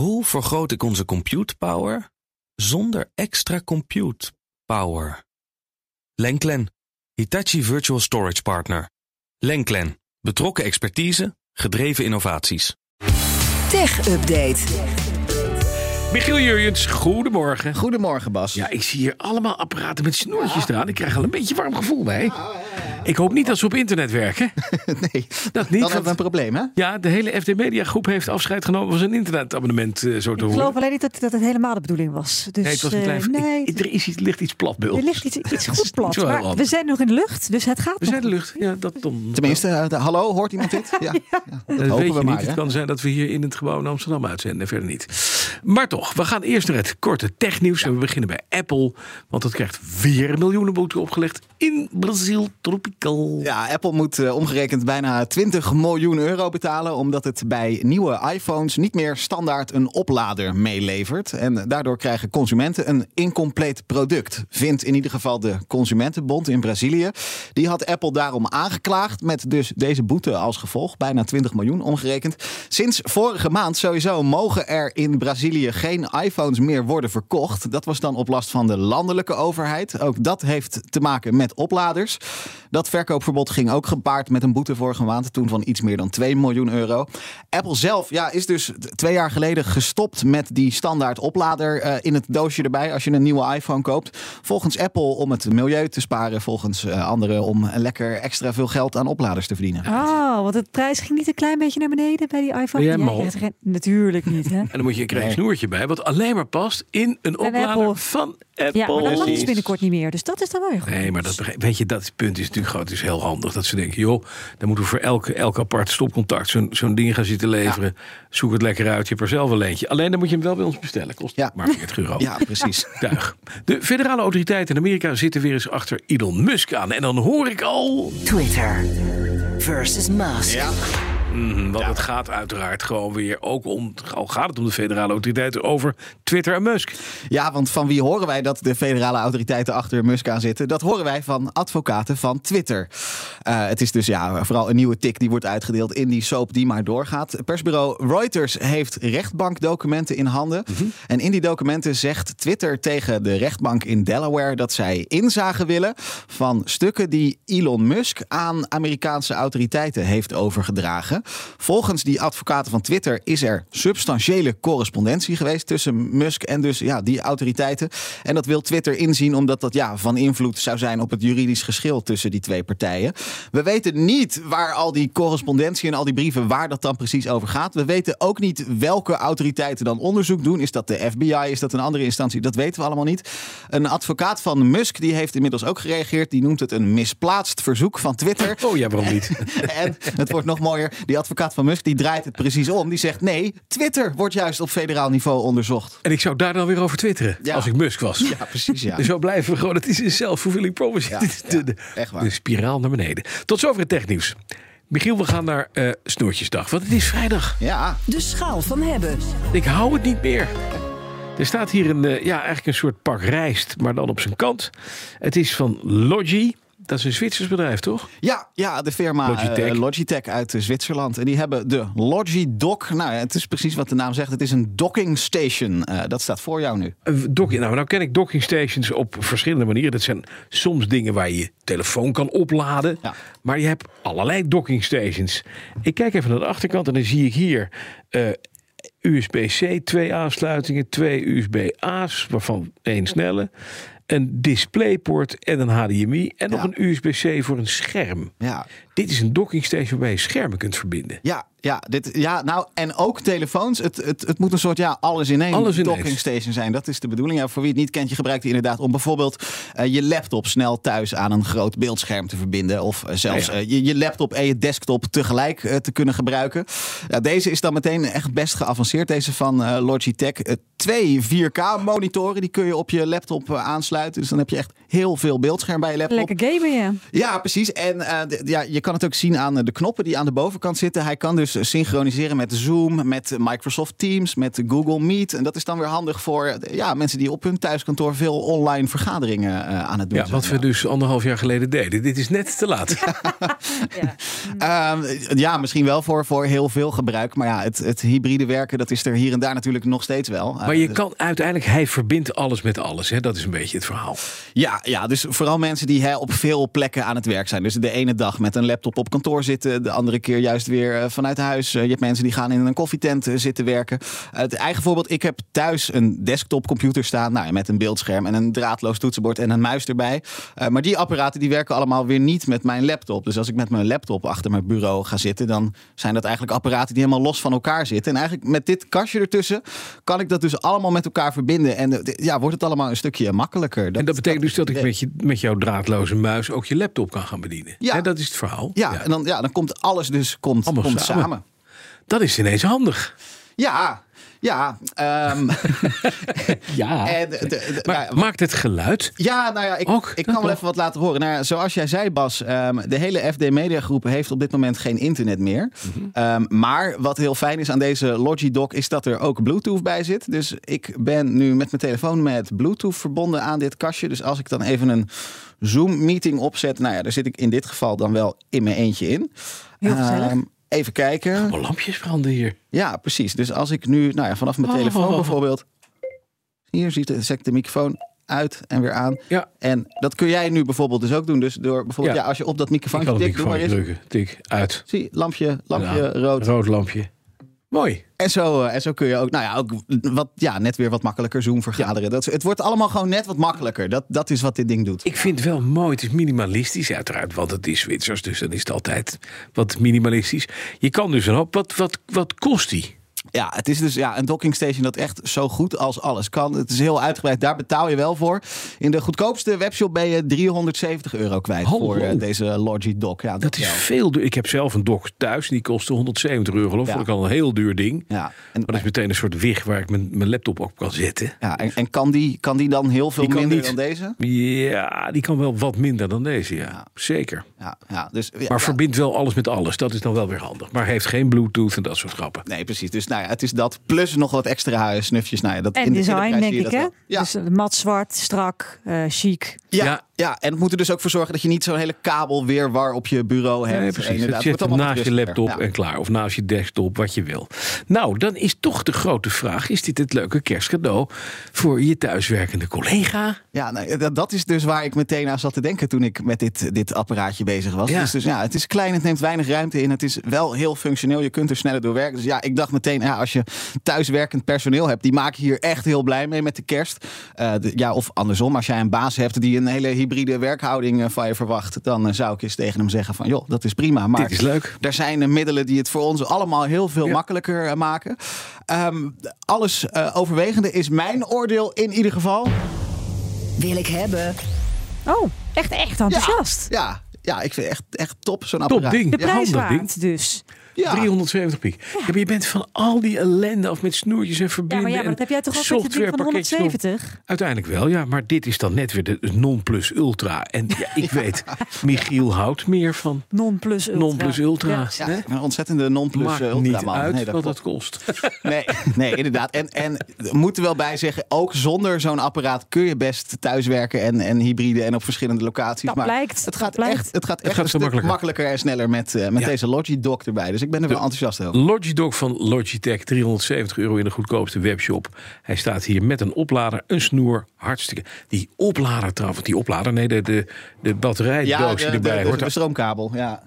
Hoe vergroot ik onze compute power zonder extra compute power? Lenklen, Hitachi Virtual Storage Partner. Lenklen, betrokken expertise, gedreven innovaties. Tech Update. Michiel Jurjens, goedemorgen. Goedemorgen, Bas. Ja, ik zie hier allemaal apparaten met snoertjes eraan. Ik krijg al een beetje warm gevoel bij. Ik hoop niet dat ze op internet werken. nee, Dat niet. dan hebben we want- een probleem, hè? ja, de hele FD Media groep heeft afscheid genomen van zijn internetabonnement, eh, zo te Ik horen. geloof alleen niet dat, dat het helemaal de bedoeling was. Dus, nee, het was een eh, klein... nee, ik- er is iets, ligt iets plat bij er ligt iets, iets Dat goed plat. niet Maar we zijn nog in de lucht, dus het gaat We nog. zijn de lucht. Ja, dat dan. Tenminste, eh, de- hallo, hoort iemand dit? Ja, ja. dat Dat hopen weet je we niet. maar. Het hè? kan zijn dat we hier in het gebouw in Amsterdam uitzenden en verder niet. Maar toch, we gaan eerst naar het korte technieuws. En we beginnen bij Apple. Want dat krijgt weer miljoenenboete opgelegd in Brazil Ja, Apple moet eh, omgerekend bijna 20 miljoen euro betalen. omdat het bij nieuwe iPhones niet meer standaard een oplader meelevert. En daardoor krijgen consumenten een incompleet product. Vindt in ieder geval de Consumentenbond in Brazilië. Die had Apple daarom aangeklaagd. met dus deze boete als gevolg. Bijna 20 miljoen omgerekend. Sinds vorige maand sowieso mogen er in Brazilië geen iPhones meer worden verkocht. Dat was dan op last van de landelijke overheid. Ook dat heeft te maken met opladers. Dat verkoopverbod ging ook gepaard met een boete vorige maand. Toen van iets meer dan 2 miljoen euro. Apple zelf ja, is dus twee jaar geleden gestopt met die standaard oplader eh, in het doosje erbij. Als je een nieuwe iPhone koopt. Volgens Apple om het milieu te sparen. Volgens eh, anderen om lekker extra veel geld aan opladers te verdienen. Oh, want het prijs ging niet een klein beetje naar beneden bij die iPhone. Ja, Natuurlijk niet, hè? En dan moet je, een snoertje bij, wat alleen maar past in een oplader Apple. van Apple. Ja, maar dat mag dus binnenkort niet meer. Dus dat is dan wel weer goed. Nee, maar dat, begrijp- weet je, dat punt is natuurlijk groot. Het is heel handig dat ze denken, joh, dan moeten we voor elke, elk apart stopcontact zo'n zo'n ding gaan zitten leveren. Zoek het lekker uit, je hebt er zelf een leentje. Alleen dan moet je hem wel bij ons bestellen. Kost Ja. maar 40 euro. Ja, precies. Tuig. De federale autoriteiten in Amerika zitten weer eens achter Elon Musk aan. En dan hoor ik al, Twitter versus Musk. Mhm, want het gaat uiteraard gewoon weer ook om, al gaat het om de federale autoriteiten, over Twitter en Musk. Ja, want van wie horen wij dat de federale autoriteiten achter Musk aan zitten? Dat horen wij van advocaten van Twitter. Eh, het is dus ja, vooral een nieuwe tik die wordt uitgedeeld in die soap die maar doorgaat. Persbureau Reuters heeft rechtbankdocumenten in handen. En in die documenten zegt Twitter tegen de rechtbank in Delaware dat zij inzage willen van stukken die Elon Musk aan Amerikaanse autoriteiten heeft overgedragen. Volgens die advocaten van Twitter is er substantiële correspondentie geweest tussen Musk en dus ja, die autoriteiten. En dat wil Twitter inzien omdat dat ja, van invloed zou zijn op het juridisch geschil tussen die twee partijen. We weten niet waar al die correspondentie en al die brieven, waar dat dan precies over gaat. We weten ook niet welke autoriteiten dan onderzoek doen. Is dat de FBI? Is dat een andere instantie? Dat weten we allemaal niet. Een advocaat van Musk die heeft inmiddels ook gereageerd. Die noemt het een misplaatst verzoek van Twitter. Oh ja, waarom niet? En het wordt nog mooier. Die advocaat van Musk die draait het precies om. Die zegt nee, Twitter wordt juist op federaal niveau onderzocht. En ik zou daar dan weer over twitteren, Ja. als ik Musk was. Ja, precies ja. Dus zo blijven we gewoon. Het is een self-fulfilling prophecy. Ja, de, de, echt waar. de spiraal naar beneden. Tot zover het technieuws. Michiel, we gaan naar eh Snoertjesdag. Want het is vrijdag. Ja, De schaal van hebben. Ik hou het niet meer. Er staat hier een, eh, ja, eigenlijk een soort pak rijst, maar dan op zijn kant. Het is van Logi. Dat is een Zwitsers bedrijf, toch? ja, ja de firma Logitech. Logitech, uit eh, Zwitserland. En die hebben de Logidock. Nou, het is precies wat de naam zegt. Het is een docking station. Eh, dat staat voor jou nu. Een dock- nou, nou ken ik docking stations op verschillende manieren. Dat zijn soms dingen waar je je telefoon kan opladen. Ja. Maar je hebt allerlei docking stations. Ik kijk even naar de achterkant en dan zie ik hier eh, USB-C, twee aansluitingen, twee USB-A's, waarvan één snelle. Een DisplayPort en een HDMI. En nog Ja. een USB-C voor een scherm. Ja, Dit is een docking station waarbij je schermen kunt verbinden. ja, ja, dit, ja nou, en ook telefoons. Het, het, het moet een soort ja, alles in één Alles docking station zijn. Dat is de bedoeling. Ja, voor wie het niet kent, je gebruikt die inderdaad om bijvoorbeeld eh, je laptop snel thuis aan een groot beeldscherm te verbinden. Of eh, zelfs Ja, ja. eh, je, je laptop en je desktop tegelijk te kunnen gebruiken. Ja, deze is dan meteen echt best geavanceerd. Deze van eh, Logitech. Twee 4K monitoren, die kun je op je laptop aansluiten. Dus dan heb je echt heel veel beeldscherm bij je laptop. Lekker gamen, ja. Ja, precies. En eh, ja, je kan het ook zien aan eh, de knoppen die aan de bovenkant zitten. Hij kan dus synchroniseren met Zoom, met Microsoft Teams, met Google Meet. En dat is dan weer handig voor eh, ja, mensen die op hun thuiskantoor veel online vergaderingen eh, aan het doen Ja, zijn. wat we dus anderhalf jaar geleden deden. Dit is net te laat. Ehm, ja, misschien wel voor, voor heel veel gebruik. Maar ja, het, het hybride werken, dat is er hier en daar natuurlijk nog steeds wel. Maar je Eh, kan uiteindelijk, hij verbindt alles met alles. Hè? Dat is een beetje het verhaal. Ja, ja, dus vooral mensen die hè, op veel plekken aan het werk zijn. Dus de ene dag met een laptop op kantoor zitten, de andere keer juist weer eh, vanuit huis. Eh, je hebt mensen die gaan in een koffietent eh, zitten werken. Het eigen voorbeeld, ik heb thuis een desktopcomputer staan nou, ja, met een beeldscherm en een draadloos toetsenbord en een muis erbij. Maar die apparaten die werken allemaal weer niet met mijn laptop. Dus als ik met mijn laptop achter mijn bureau ga zitten, dan zijn dat eigenlijk apparaten die helemaal los van elkaar zitten. En eigenlijk met dit kastje ertussen kan ik dat dus allemaal met elkaar verbinden. En ja, wordt het allemaal een stukje makkelijker. En dat betekent dus dat ik met, je, met jouw draadloze muis ook je laptop kan gaan bedienen. Ja. Dat is het verhaal. Ja, En dan, ja, dan komt alles dus komt, Allemaal komt samen. samen. Dat is ineens handig. Ja, ja. ehm, Ja. en, de- de- maar nou, maakt het geluid? ja, nou ja, ik, Ook, ik kan wel even wat laten horen. Nou ja, zoals jij zei, Bas, ehm, de hele FD Media Groep heeft op dit moment geen internet meer. Mhm. Ehm, maar wat heel fijn is aan deze Logidoc is dat er ook Bluetooth bij zit. Dus ik ben nu met mijn telefoon met Bluetooth verbonden aan dit kastje. Dus als ik dan even een Zoom-meeting opzet, nou ja, daar zit ik in dit geval dan wel in mijn eentje in. Heel gezellig. Ehm, even kijken. Lampjes branden hier. Ja, precies. Dus als ik nu nou ja, vanaf mijn telefoon Oh. bijvoorbeeld. Hier ziet zet ik de microfoon uit en weer aan. Ja. En dat kun jij nu bijvoorbeeld dus ook doen. Dus door bijvoorbeeld, ja, Ja. als je op dat microfoon tikt, doe maar microfoon eens. drukken. Tik, uit. Zie, lampje, lampje, Ja, rood. Rood lampje. Mooi. En zo, eh, en zo kun je ook, nou ja, ook wat, ja, net weer wat makkelijker Zoom vergaderen. Dat, het wordt allemaal gewoon net wat makkelijker. Dat, dat is wat dit ding doet. Ik vind het wel mooi. Het is minimalistisch, uiteraard, want het is Zwitsers, dus dan is het altijd wat minimalistisch. Je kan dus een hoop. Wat, wat, wat kost die? Ja, het is dus ja, een docking station dat echt zo goed als alles kan. Het is heel uitgebreid. Daar betaal je wel voor. In de goedkoopste webshop ben je 370 euro kwijt Hallo. voor eh, deze Logi Dock. Ja, Dat is wel. veel duur. Ik heb zelf een dock thuis. Die kostte 170 euro. Geloof ik. Ja. Al een heel duur ding. Ja, en, Maar dat is meteen een soort wig waar ik mijn, mijn laptop op kan zetten. ja, en, en kan, die, kan die dan heel veel minder niet. dan deze? Ja, die kan wel wat minder dan deze, ja. Ja. Zeker. Ja, ja, dus, ja, Maar verbindt wel alles met alles. Dat is dan wel weer handig. Maar heeft geen bluetooth en dat soort grappen. Nee, precies. Dus nou ja, het is dat. Plus nog wat extra snufjes. Nou ja, dat, En in de- design, prijs denk ik, hè? Ja. Dus eh, mat zwart, strak, eh, chic. Ja, Ja. ja. en het moet er dus ook voor zorgen dat je niet zo'n hele kabel weer war op je bureau hebt. Nee, precies. Inderdaad, Het allemaal naast je laptop en klaar. Of naast je desktop, wat je wil. Nou, dan is toch de grote vraag. Is dit het leuke kerstcadeau voor je thuiswerkende collega? Ja, nou, dat, dat is dus waar ik meteen aan zat te denken toen ik met dit, dit apparaatje bezig was. Ja. Dus, dus ja, het is klein, het neemt weinig ruimte in. Het is wel heel functioneel. Je kunt er sneller door werken. Dus ja, ik dacht meteen, ja, als je thuiswerkend personeel hebt, die maken hier echt heel blij mee met de kerst. Eh, de- ja, of andersom, als jij een baas hebt die een hele hybride werkhouding eh, van je verwacht, dan eh, zou ik eens tegen hem zeggen van, joh, dat is prima. Maar Dit is leuk. er zijn middelen die het voor ons allemaal heel veel Ja. makkelijker maken. Ehm, alles overwegende is mijn oordeel in ieder geval. Wil ik hebben. Oh, echt, echt enthousiast. Ja, ja, ik vind het echt, echt top zo'n Top apparaat. ding. De Ja, prijs waard dus. Ja. 370 piek. Ja. maar je bent van al die ellende af met snoertjes en Ja, verbinden. maar, ja, maar dat heb jij toch ook met je van softwarepakketjes nog. 170? Uiteindelijk wel, ja. Maar dit is dan net weer de non-plus ultra. En ja, ik weet, Michiel houdt meer van Non plus ultra. non-plus ultra. Ja. Ja, hè? een ontzettende non-plus Maakt eh, ultra niet man. uit Nee, dat wat dat kost. Nee, nee, inderdaad. En, en moeten wel bij zeggen, ook zonder zo'n apparaat kun je best thuiswerken en, en hybride en op verschillende locaties. Dat maar blijkt, Het gaat dat blijkt. echt, het gaat echt gaat een veel stuk makkelijker. makkelijker en sneller met, eh, met Ja. deze Logi Dock erbij. Dus ik ben er wel enthousiast over. Logidog van Logitech, 370 euro in de goedkoopste webshop. Hij staat hier met een oplader, een snoer, hartstikke. Die oplader trouwens, die oplader, nee, de, de, de batterijdoos die de, erbij de, de, hoort. de stroomkabel. Ja,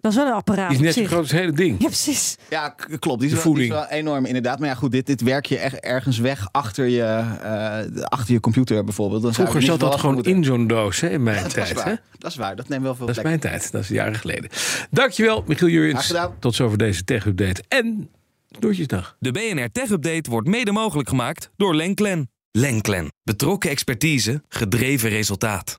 Dat is wel een apparaat Die is net zo groot als het hele ding. Ja, precies. ja klopt. Die is, wel, die is wel enorm inderdaad. Maar ja, goed, dit, dit werk je echt ergens weg achter je, eh, achter je computer bijvoorbeeld. Dan zou Vroeger je er zat dat gewoon moeten. in zo'n doos hè, in mijn Dat is tijd. Hè? waar. Dat is waar. Dat neemt wel veel Dat is plek. mijn tijd. Dat is jaren geleden. Dankjewel, Michiel Jurjens. Gedaan. Tot zover deze tech-update. En Snoertjesdag. De BNR Tech Update wordt mede mogelijk gemaakt door Lenklen. Lenklen. Betrokken expertise, gedreven resultaat.